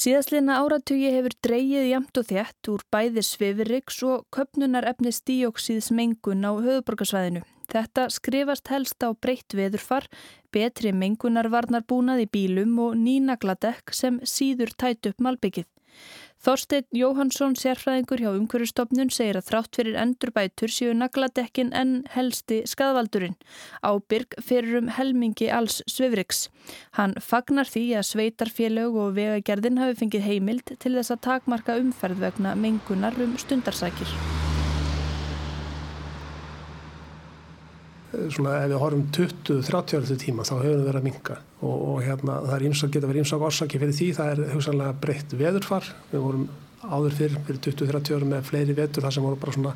Síðastliðna áratugi hefur dreyið jamt og þjætt úr bæði svifiriks og köpnunar efni stíóksíðs mengun á höfuborgarsvæðinu. Þetta skrifast helst á breytt veðurfar, betri mengunarvarnarbúnað í bílum og nýnagladekk sem síður tætt upp malbyggið. Þorstein Jóhansson, sérfræðingur hjá umhverjastofnun, segir að þrátt fyrir endurbætur séu nagladekkin en helsti skadvaldurinn. Ábyrg fyrir um helmingi alls svifriks. Hann fagnar því að sveitarfélög og vegagerðin hafi fengið heimild til þess að takmarka umferð vegna mengunar um stundarsækir. Svona ef við horfum 20-30 ára tíma þá hefur við verið að minka og, og hérna, það er ímsak, geta verið ímsak orsaki fyrir því, það er hugsanlega breytt veðurfar, við vorum áður fyrir, fyrir 20-30 ára með fleiri vetur þar sem voru bara svona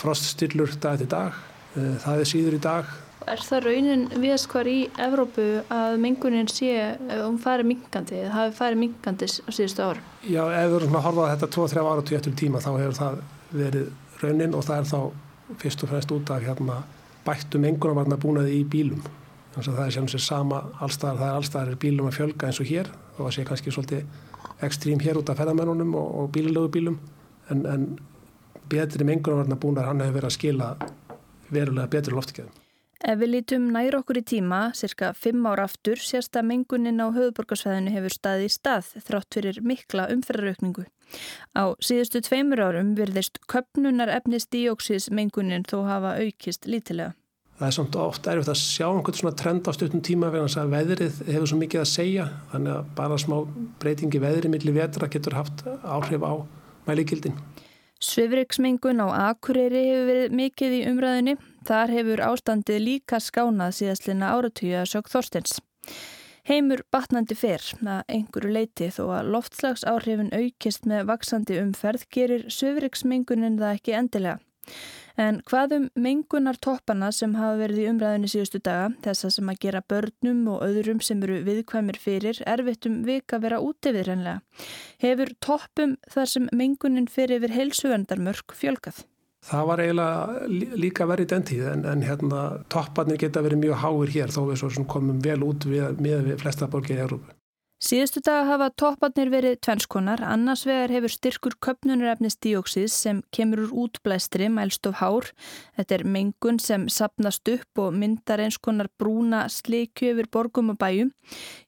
froststillur dag til dag, eh, það er síður í dag. Er það raunin viðast hvar í Evrópu að mengunin sé, ef hún fari minkandi, eða hafi fari minkandi á síðustu ára? Já, ef við erum að horfa þetta 2-3 ára til tíma þá hefur það verið raunin og það er þá fyrst og fremst út af hérna bættum mengunarvarna búnaði í bílum þannig að það er sem sé sama allstaðar, það er allstaðar er bílum að fjölga eins og hér það sé kannski svolítið ekstrím hér út af ferðamennunum og, og bílilögu bílum en, en betri mengunarvarna búnar hann hefur verið að skila verulega betri loftikæðum. Ef við lítum nær okkur í tíma, cirka 5 ára aftur, sérst að mengunin á höfuborgarsvæðinu hefur staði í stað þrátt fyrir mikla umferðaraukningu. Á síðustu tveimur árum virðist köpnunar efnis díóksís mengunin þó hafa aukist lítilega. Það er samt ofta erfitt að sjá einhvern svona trend á stuttum tíma vegna að veðrið hefur svo mikið að segja þannig að bara smá breytingi veðrið millir vetra getur haft áhrif á mælikildin. Svifriksmengun á Akureyri hefur verið mikið í umræðinni. Þar hefur ástandið líka skánað síðastlina áratugja sög Þorstens. Heimur batnandi fer að einhverju leiti þó að loftslagsáhrifin aukist með vaksandi umferð gerir svifriksmengunin það ekki endilega. En hvað um mengunar toppana sem hafa verið í umræðinu síðustu daga, þessa sem að gera börnum og öðrum sem eru viðkvæmir fyrir, erfittum vika vera út yfir hennilega. Hefur toppum þar sem mengunin fyrir yfir heilsugandarmörk fjölkað? Það var eiginlega líka verið den tíð en, en hérna topparnir geta verið mjög háir hér þó við komum vel út við, með við flesta borgir í Európu. Síðustu dag hafa topparnir verið tvennskonar, annars vegar hefur styrkur köpnunarefnis dióksís sem kemur úr útblæstri mælst of hár. Þetta er mengun sem sapnast upp og myndar eins konar brúna sleikju yfir borgum og bæjum.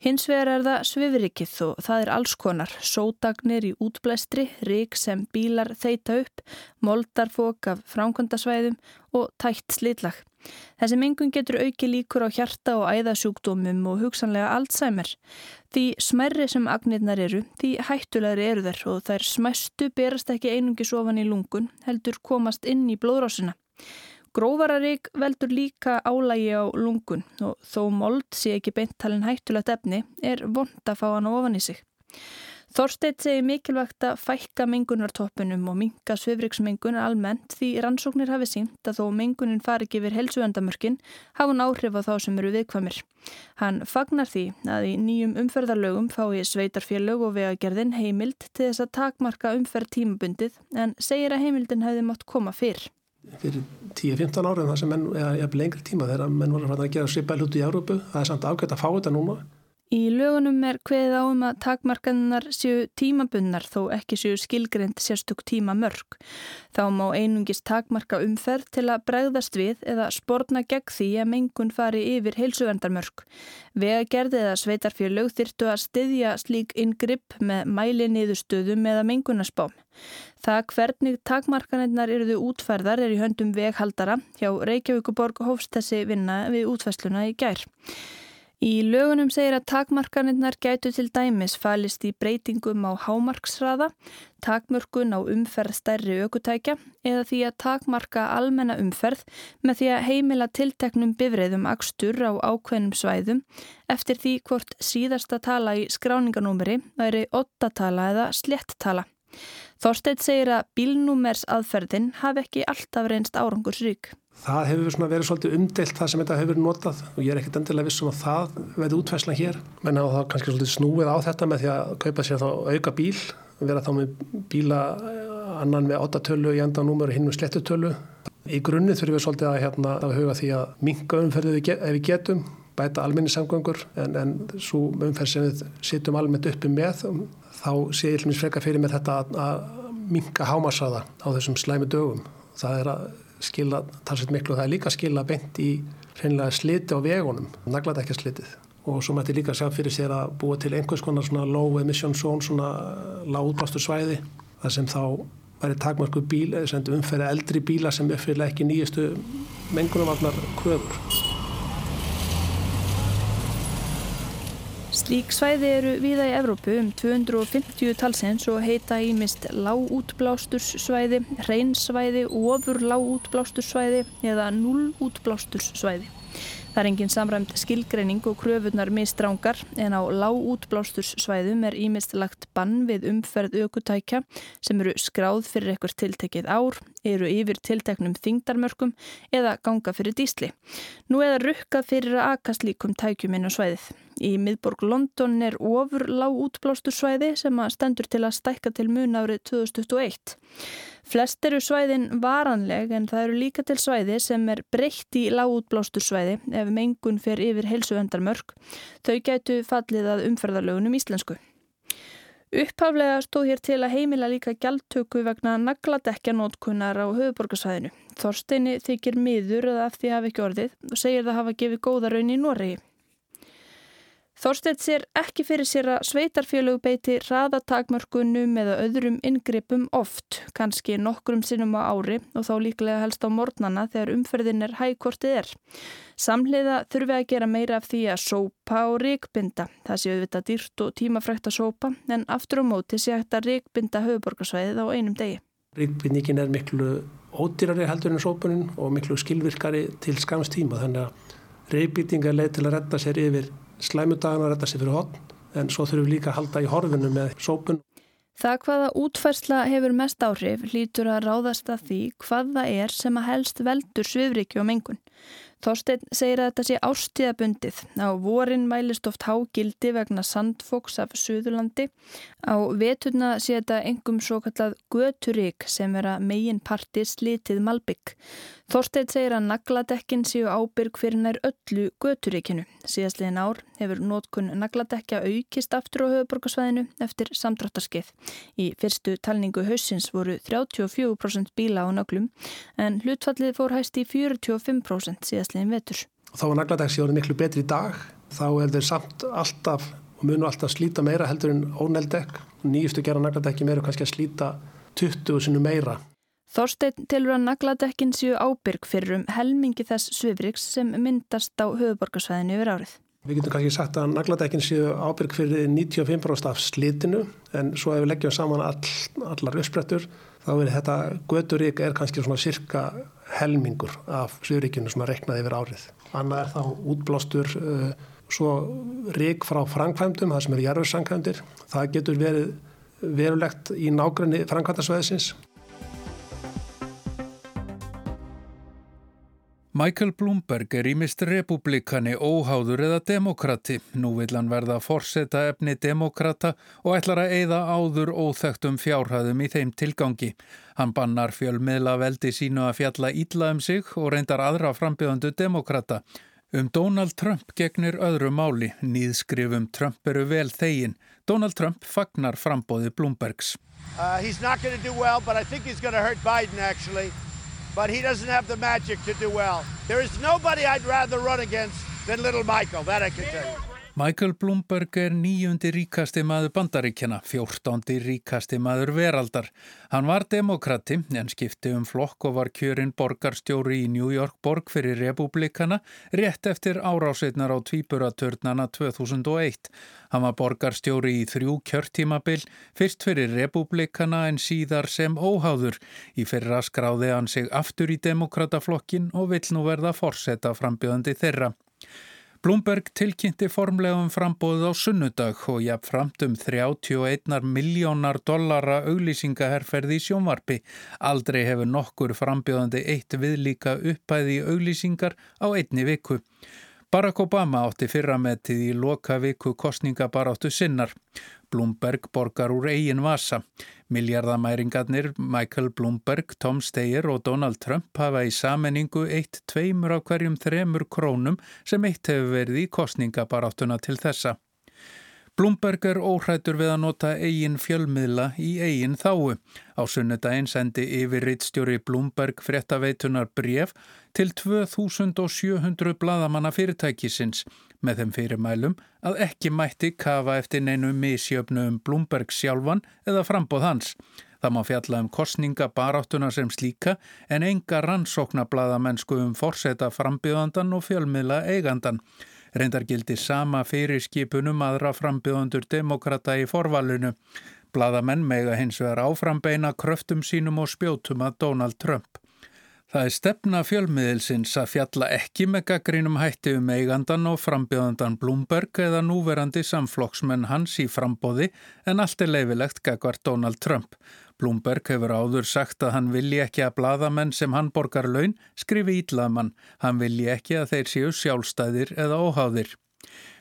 Hins vegar er það svifrikið og það er alls konar, sódagnir í útblæstri, rík sem bílar þeita upp, moldarfók af fránkvöndasvæðum og tætt slitlag. Þessi mengun getur auki líkur á hjarta og æðasjúkdómum og hugsanlega Alzheimer. Því smerri sem agnirnar eru, því hættulegri eru þær og þær smæstu berast ekki einungis ofan í lungun, heldur komast inn í blóðrásina. Grófararík veldur líka álægi á lungun og þó mold sé ekki beintalinn hættulegt efni er vond að fá hann ofan í sig. Þorsteit segi mikilvægt að fækka mengunartoppunum og minka svifriksmengunar almennt því rannsóknir hafi sínt að þó mengunin fari ekki yfir helsuvendamörkin hafa hún áhrif á þá sem eru viðkvamir. Hann fagnar því að í nýjum umferðarlögum fái sveitarfélög og vegagerðin heimild til þess að takmarka umferð tímabundið en segir að heimildin hefði mátt koma fyrr. Fyrir 10-15 ára en það sem menn, eða lengri tíma þegar menn voru að gera svipa hluti í Európu, það er samt afgætt að fá þetta núna Í lögunum er hveð á um að takmarkaðunar séu tímabunnar þó ekki séu skilgreynd sérstök tíma mörg. Þá má einungis takmarka umferð til að bregðast við eða spórna gegn því að mengun fari yfir heilsuvendarmörg. Vega gerði eða sveitarfjörlög þyrtu að styðja slík ingripp með mæli niðurstöðum eða mengunarspám. Það hvernig takmarkanirnar eruðu útferðar er í höndum veghaldara hjá Reykjavíkuborg hófst þessi vinna við útferðsluna í gær. Í lögunum segir að takmarkanirnar gætu til dæmis falist í breytingum á hámarksraða, takmörkun á umferð stærri aukutækja eða því að takmarka almenna umferð með því að heimila tilteknum bifriðum akstur á ákveðnum svæðum eftir því hvort síðasta tala í skráninganúmeri væri 8 tala eða slett tala. Þorsteit segir að bílnúmers aðferðin hafi ekki alltaf reynst árangursrík. Það hefur verið svolítið umdelt það sem þetta hefur notað og ég er ekkert endilega vissum að það verði útfæslan hér. Menn á það kannski svolítið snúið á þetta með því að kaupa sér þá auka bíl, vera þá með bíla eh, annan með 8 tölu í endanúmer og hinn með slettu tölu. Í grunni þurfum við svolítið að, hérna, að huga því að minga umferðið ef við getum bæta alminnisamgöngur en, en svo umferð sem við sittum almennt uppi með þá sé ég hlumins freka fyrir með þetta að, minka hámasaða á þessum slæmi dögum. Það er að skila talsveit miklu og það er líka skila beint í hreinlega sliti á vegunum, naglat ekki slitið og svo mætti líka sjá fyrir sér að búa til einhvers konar svona low emission zone, svona lág útbástur svæði þar sem þá væri takmarku bíl, eða umferði eldri bíla sem uppfyrir ekki nýjastu mengunumvarnar kröfur. Slík svæði eru viða í Evrópu um 250 talsins og heita ímist lágútblásturssvæði, hreinsvæði, ofur lágútblásturssvæði eða nullútblásturssvæði. Það er engin samræmt skilgreining og kröfunar mistrángar en á lágútblásturssvæðum er ímist lagt bann við umferð aukutækja sem eru skráð fyrir ekkur tiltekið ár, eru yfir tilteknum þingdarmörkum eða ganga fyrir dísli. Nú eða rukkað fyrir að akast líkum tækjum inn á svæðið. Í miðborg London er ofur lág útblástursvæði sem að stendur til að stækka til mun árið 2021. Flest eru svæðin varanleg en það eru líka til svæði sem er breytt í lág útblástursvæði ef mengun fer yfir helsuvendarmörk. Þau gætu fallið að umferðarlögunum íslensku. Upphaflega stóð hér til að heimila líka gjaldtöku vegna nagladekjanótkunnar á höfuborgarsvæðinu. Þorsteini þykir miður að af því hafi ekki orðið og segir það hafa gefið góða raun í Noregi. Þorstedt sér ekki fyrir sér að sveitarfélög beiti raðatakmörkunum eða öðrum inngripum oft, kannski nokkrum sinnum á ári og þá líklega helst á mornana þegar umferðin er hægkortið er. Samhliða þurfi að gera meira af því að sópa og ríkbinda. Það séu auðvitað dýrt og tímafrækt að sópa en aftur á móti sé að ríkbinda höfuborgarsvæðið á einum degi. Ríkbindingin er miklu ódýrari heldur en sópunin og miklu skilvirkari til skams tíma þannig að ríkbindinga leið til að retta sér yfir slæmudagana rætta sér fyrir hotn en svo þurfum við líka að halda í horfinu með sópun. Það hvaða útfærsla hefur mest áhrif lítur að ráðast að því hvað það er sem að helst veldur svifriki og mengun. Þorstein segir að þetta sé ástíðabundið. Á vorin mælist oft hágildi vegna sandfóks af Suðurlandi. Á veturna sé þetta engum svo kallað göturík sem vera megin parti slitið malbygg. Þorstein segir að nagladekkin séu ábyrg fyrir nær öllu göturíkinu. Síðastliðin ár hefur nótkun nagladekja aukist aftur á höfuborgarsvæðinu eftir samdráttarskið. Í fyrstu talningu hausins voru 34% bíla á naglum en hlutfallið fór hæst í 45% síðast síðastliðin vetur. Þá er nagladagssjóður miklu betri í dag. Þá er þeir samt alltaf og munu alltaf slíta meira heldur en óneldekk. Nýjustu gera nagladekki meira kannski að slíta 20 sinu meira. Þorstein tilur að nagladekkin séu ábyrg fyrir um helmingi þess svifriks sem myndast á höfuborgarsvæðinu yfir árið. Við getum kannski sagt að nagladekkin séu ábyrg fyrir 95% af slítinu en svo ef við leggjum saman all, allar uppsprettur þá er þetta göturík er kannski svona cirka helmingur af Suðuríkjunu sem að reknaði yfir árið. Annað er þá útblástur uh, svo rík frá framkvæmdum, það sem eru jarðursankvæmdir. Það getur verið verulegt í nákvæmni framkvæmdarsvæðisins Michael Bloomberg er ímist republikani, óháður eða demokrati. Nú vil hann verða forseta efni demokrata og ætlar að eigða áður óþægtum fjárhæðum í þeim tilgangi. Hann bannar fjölmiðla veldi sínu að fjalla ílla um sig og reyndar aðra frambjöðandu demokrata. Um Donald Trump gegnir öðru máli. Nýðskrifum Trump eru vel þegin. Donald Trump fagnar frambóði Bloombergs. Uh, but he doesn't have the magic to do well. There is nobody I'd rather run against than little Michael, that I can tell you. Michael Bloomberg er nýjundi ríkasti maður bandaríkjana, fjórtándi ríkasti maður veraldar. Hann var demokrati en skipti um flokk og var kjörinn borgarstjóri í New York borg fyrir republikana rétt eftir áráseitnar á tvíburatörnana 2001. Hann var borgarstjóri í þrjú kjörtímabil, fyrst fyrir republikana en síðar sem óháður. Í fyrra skráði hann sig aftur í demokrataflokkin og vill nú verða forsetta frambjöðandi þeirra. Bloomberg tilkynnti formlegum frambóðið á sunnudag og jafn framt um 31 miljónar dollara auglýsingaherferði í sjónvarpi. Aldrei hefur nokkur frambjóðandi eitt viðlíka uppæði auglýsingar á einni viku. Barack Obama átti fyrrametið í loka viku kostningabaráttu sinnar. Bloomberg borgar úr eigin vasa. Miljardamæringarnir Michael Bloomberg, Tom Steyer og Donald Trump hafa í sammenningu eitt tveimur af hverjum þremur krónum sem eitt hefur verið í kostningabaráttuna til þessa. Blumberg er óhrættur við að nota eigin fjölmiðla í eigin þáu. Á sunnudaginn sendi yfirriðstjóri Blumberg fréttaveitunar bref til 2700 bladamanna fyrirtækisins með þeim fyrirmælum að ekki mætti kafa eftir neinu misjöfnu um Blumberg sjálfan eða frambóð hans. Það má fjalla um kostninga baráttuna sem slíka en enga rannsókna bladamennsku um forseta frambíðandan og fjölmiðla eigandan. Reyndar gildi sama fyrir skipunum aðra frambjöðundur demokrata í forvalinu. Blaðamenn mega hins vegar áframbeina kröftum sínum og spjótum að Donald Trump. Það er stefna fjölmiðilsins að fjalla ekki með gaggrínum hætti um eigandan og frambjöðandan Bloomberg eða núverandi samflokksmenn hans í frambóði en allt er leifilegt gagvar Donald Trump. Blumberg hefur áður sagt að hann vilji ekki að bladamenn sem hann borgar laun skrifi ítlaðmann. Hann vilji ekki að þeir séu sjálfstæðir eða óháðir.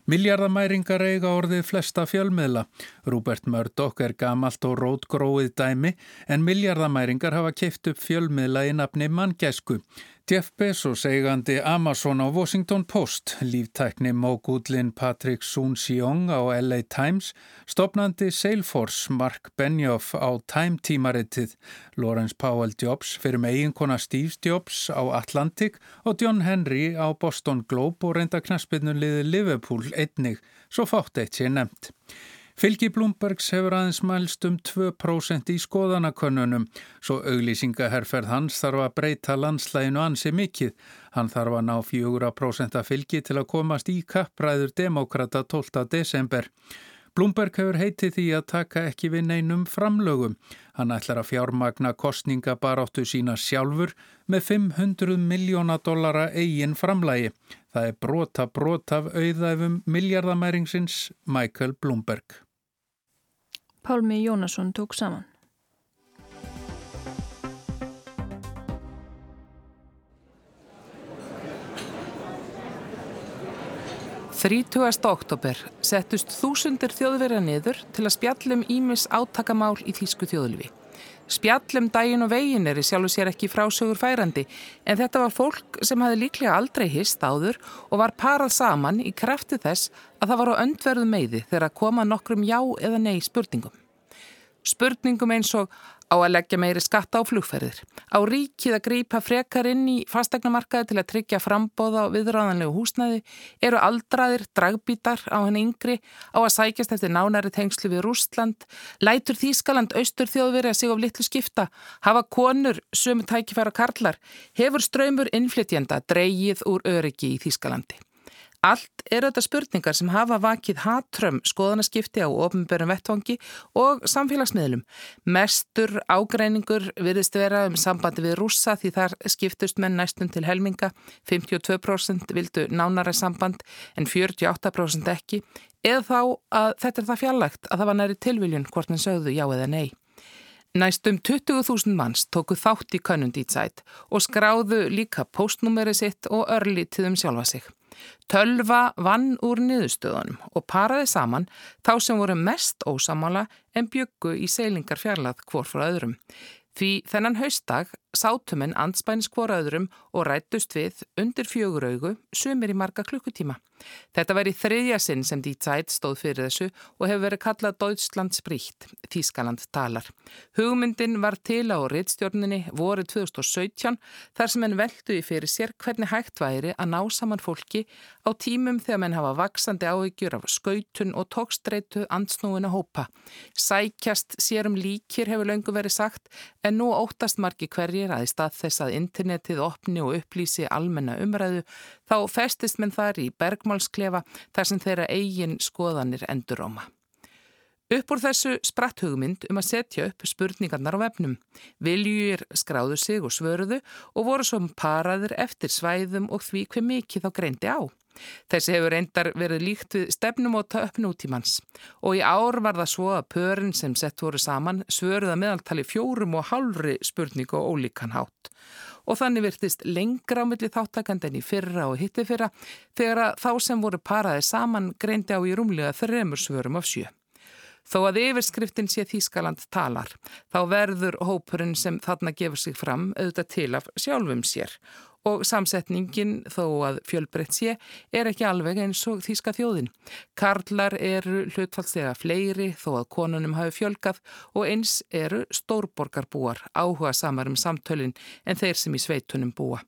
Miljardamæringar eiga orðið flesta fjölmiðla. Rúbert Murdoch er gamalt og rótgróið dæmi en miljardamæringar hafa keift upp fjölmiðla í nafni manngæsku. Jeff Bezos eigandi Amazon á Washington Post, líftækni mógúdlin Patrick Soon-Siong á LA Times, stopnandi Salesforce Mark Benioff á Time tímaritið, Lawrence Powell Jobs fyrir með eiginkona Steve Jobs á Atlantic og John Henry á Boston Globe og reynda knaspinnunliði Liverpool einnig, svo fátt eitt sé nefnt. Fylgi Blumbergs hefur aðeins mælst um 2% í skoðanakönnunum, svo auglýsingaherferð hans þarf að breyta landslæginu ansi mikið. Hann þarf að ná 4% að fylgi til að komast í kappræður demokrata 12. desember. Blumberg hefur heitið því að taka ekki við neinum framlögum. Hann ætlar að fjármagna kostningabaráttu sína sjálfur með 500 miljóna dollara eigin framlægi. Það er brota brot af auðæfum miljardamæringsins Michael Blumberg. Pálmi Jónasson tók saman. Þrítugasta oktober settust þúsundir þjóðverja niður til að spjallum Ímis átakamál í Þísku þjóðlifi. Spjallum dægin og vegin er í sjálfu sér ekki frásögur færandi en þetta var fólk sem hafi líklega aldrei hist áður og var parað saman í krafti þess að það var á öndverðu meiði þegar að koma nokkrum já eða nei spurningum. Spurningum eins og á að leggja meiri skatta á flugferðir, á ríkið að grípa frekar inn í fastegnamarkaði til að tryggja frambóða á viðráðanlegu húsnæði, eru aldraðir, dragbítar á henni yngri, á að sækjast eftir nánari tengslu við Rústland, lætur Þískaland austur þjóðveri að sig of litlu skipta, hafa konur, sömu tækifæra karlar, hefur ströymur innflytjenda dreigið úr öryggi í Þískalandi. Allt eru þetta spurningar sem hafa vakið hatrömm skoðanaskipti á ofnbjörnum vettvangi og samfélagsmiðlum. Mestur ágreiningur virðist vera um sambandi við rúsa því þar skiptust menn næstum til helminga. 52% vildu nánara samband en 48% ekki. Eða þá að þetta er það fjarlagt að það var næri tilviljun hvort hann sögðu já eða nei. Næstum 20.000 manns tóku þátt í könnundítsætt og skráðu líka postnúmeri sitt og örlítið um sjálfa sig. Tölva vann úr niðurstöðunum og paraði saman þá sem voru mest ósamála en byggu í seilingar fjarlað hvort frá öðrum. Því þennan haustdag sátuminn anspænis hvoraðurum og rættust við undir fjögur augu sumir í marga klukkutíma. Þetta var í þriðja sinn sem Die Zeit stóð fyrir þessu og hefur verið kallað Deutschland spríkt, Þískaland talar. Hugmyndin var til á reittstjórninni voru 2017 þar sem henn veldu í fyrir sér hvernig hægt væri að ná saman fólki á tímum þegar menn hafa vaksandi áhyggjur af skautun og tókstreitu ansnúin að hópa. Sækjast sérum líkir hefur löngu verið sagt en nú óttast margi hverjir að í stað þess að internetið opni og upplýsi almenna umræðu þá festist menn þar í bergmálsklefa þar sem þeirra eigin skoðanir endur óma. Upp úr þessu spratt hugmynd um að setja upp spurningarnar á vefnum. Viljur skráðu sig og svörðu og voru svo paraður eftir svæðum og því hver mikið þá greindi á. Þessi hefur reyndar verið líkt við stefnumóta upp nútímans. Og í ár var það svo að pörin sem sett voru saman svöruða meðaltali fjórum og hálfri spurningu og ólíkan hátt. Og þannig virtist lengra á milli þáttakandi en í fyrra og hitti fyrra þegar þá sem voru paraði saman greindi á í rúmlega þremur svörum af sjö. Þó að yfirskriftin sé Þískaland talar, þá verður hópurinn sem þarna gefur sig fram auðvitað til af sjálfum sér og samsetningin þó að fjölbreytt sé er ekki alveg eins og þýska þjóðin. Karlar eru hlutfallslega fleiri þó að konunum hafi fjölgað og eins eru stórborgarbúar áhuga samar um samtölin en þeir sem í sveitunum búa.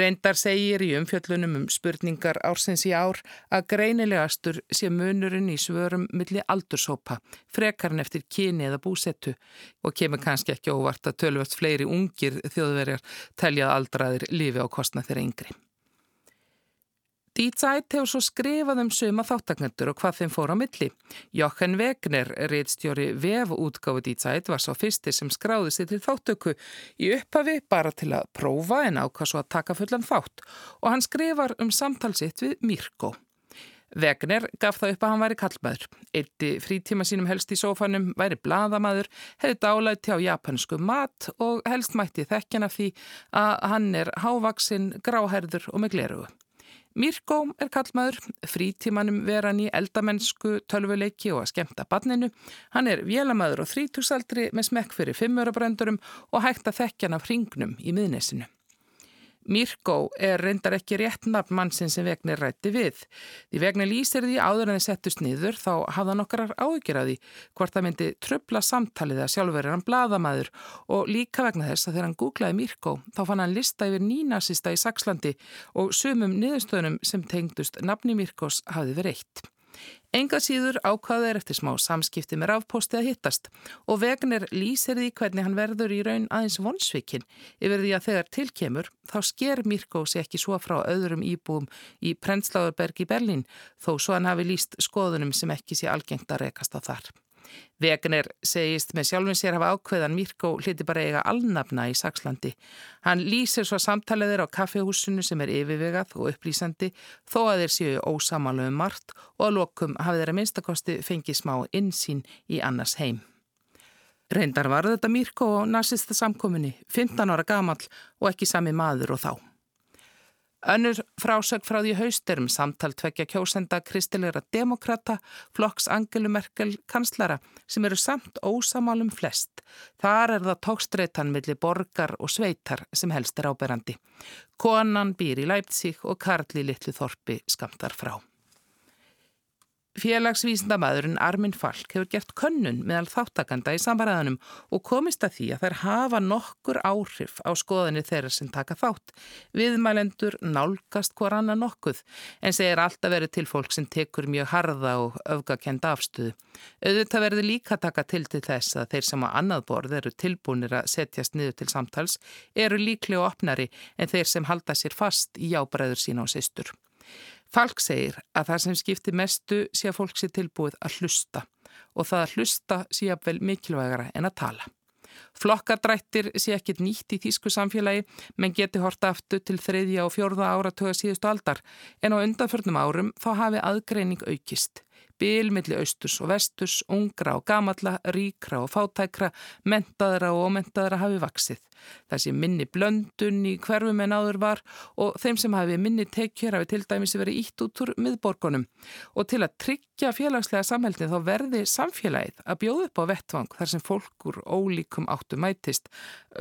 Reyndar segir í umfjöllunum um spurningar ársins í ár að greinilegastur sé munurinn í svörum milli aldurshópa, frekarn eftir kyni eða búsettu og kemur kannski ekki óvart að tölvöld fleiri ungir þjóðverjar teljað aldraðir lífi á kostna þeirra yngri. Dítsætt hefur svo skrifað um suma þáttakendur og hvað þeim fór á milli. Jochen Wegner, reittstjóri VEF útgáfi Dítsætt, var svo fyrsti sem skráði sér til þáttöku í upphafi bara til að prófa en ákvað svo að taka fullan þátt og hann skrifar um samtalsitt við Mirko. Wegner gaf það upp að hann væri kallmaður. Eitti frítíma sínum helst í sófanum, væri bladamaður, hefði dálæti á japansku mat og helst mætti þekkjana því að hann er hávaksinn, gráherður og með glerugu. Mirko er kallmaður, frítímanum veran í eldamennsku, tölvuleiki og að skemta badninu. Hann er vélamæður og þrítúsaldri með smekk fyrir fimmurabröndurum og hægt að þekkja hann af hringnum í miðnesinu. Mirko er reyndar ekki rétt nafn mannsinn sem vegnir rætti við. Því vegnir lýsir því áður en þið settust niður þá hafða nokkrar áhyggjur að því hvort það myndi tröfla samtalið að sjálfur er hann bladamæður og líka vegna þess að þegar hann googlaði Mirko þá fann hann lista yfir nínasista í Sakslandi og sumum niðurstöðunum sem tengdust nafni Mirkos hafði verið eitt. Enga síður ákvaða er eftir smá samskipti með rafposti að hittast og Vegner lýsir því hvernig hann verður í raun aðeins vonsvikin yfir því að þegar tilkemur þá sker Mirko sér ekki svo frá öðrum íbúum í Prenzlauerberg í Berlín þó svo hann hafi lýst skoðunum sem ekki sé algengt að rekast á þar. Vegner segist með sjálfum sér hafa ákveðan Mirko hliti bara eiga alnafna í Sakslandi. Hann lýsir svo samtaleðir á kaffehúsinu sem er yfirvegað og upplýsandi þó að þeir séu ósamálu um margt og að lokum hafi þeirra minnstakosti fengið smá insýn í annars heim. Reyndar var þetta Mirko og nazista samkominni, 15 ára gamal og ekki sami maður og þá. Önnur frásög frá því hausturum samtal tvekja kjósenda kristilegra demokrata, flokks Angelu Merkel kanslara sem eru samt ósamálum flest. Þar er það tókstreitan millir borgar og sveitar sem helst er áberandi. Konan býr í Leipzig og Karli Littluþorpi skamtar frá. Félagsvísindamæðurinn Armin Falk hefur gert könnun meðal þáttakanda í samfaraðanum og komist að því að þær hafa nokkur áhrif á skoðinni þeirra sem taka þátt. Viðmælendur nálgast hver annar nokkuð en segir alltaf verið til fólk sem tekur mjög harða og öfgakenda afstöðu. Auðvitað verður líka taka til til þess að þeir sem á annað borð eru tilbúinir að setjast niður til samtals eru líklega opnari en þeir sem halda sér fast í jábræður sína og sýstur. Falk segir að það sem skiptir mestu sé að fólk sé tilbúið að hlusta og það að hlusta sé að vel mikilvægara en að tala. Flokkadrættir sé ekkit nýtt í þýsku samfélagi menn geti horta aftur til þriðja og fjórða ára töga síðustu aldar en á undanförnum árum þá hafi aðgreining aukist. Bil millir austurs og vesturs, ungra og gamalla, ríkra og fátækra, mentaðra og ómentaðra hafi vaksið. Það sé minni blöndun í hverfum en áður var og þeim sem hafi minni tekjur hafi til dæmis verið ítt út úr miðborgunum. Og til að tryggja félagslega samhældin þá verði samfélagið að bjóða upp á vettvang þar sem fólkur ólíkum áttu mætist.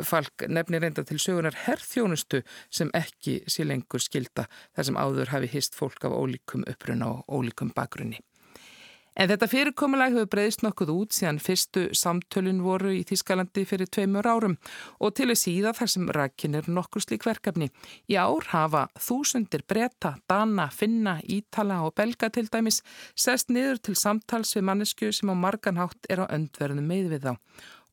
Falk nefnir reynda til sögunar herrþjónustu sem ekki sé lengur skilda þar sem áður hafi hist fólk af ólíkum uppruna og ólíkum bakgrunni. En þetta fyrirkomulag hefur breyðist nokkuð út síðan fyrstu samtölun voru í Þískalandi fyrir tveimur árum og til að síða þar sem rækin er nokkur slík verkefni. Í ár hafa þúsundir breyta, dana, finna, ítala og belga til dæmis sest niður til samtals við mannesku sem á marganhátt er á öndverðinu með við þá.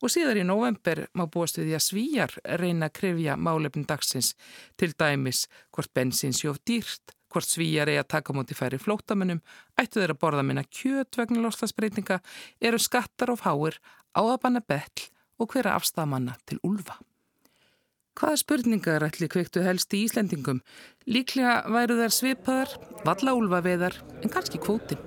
Og síðar í november má búast við því að svíjar reyna að krifja málefn dagsins til dæmis hvort bensins jóf dýrt hvort svíjar er að taka móti færi flótamennum, ættu þeir að borða minna kjöt vegna loslasbreytinga, eru skattar og fáir, áabanna betl og hverja afstamanna til ulfa. Hvaða spurningar ætli kveiktu helst í Íslendingum? Líklega væru þær svipaðar, valla ulfaveðar en kannski kvóti.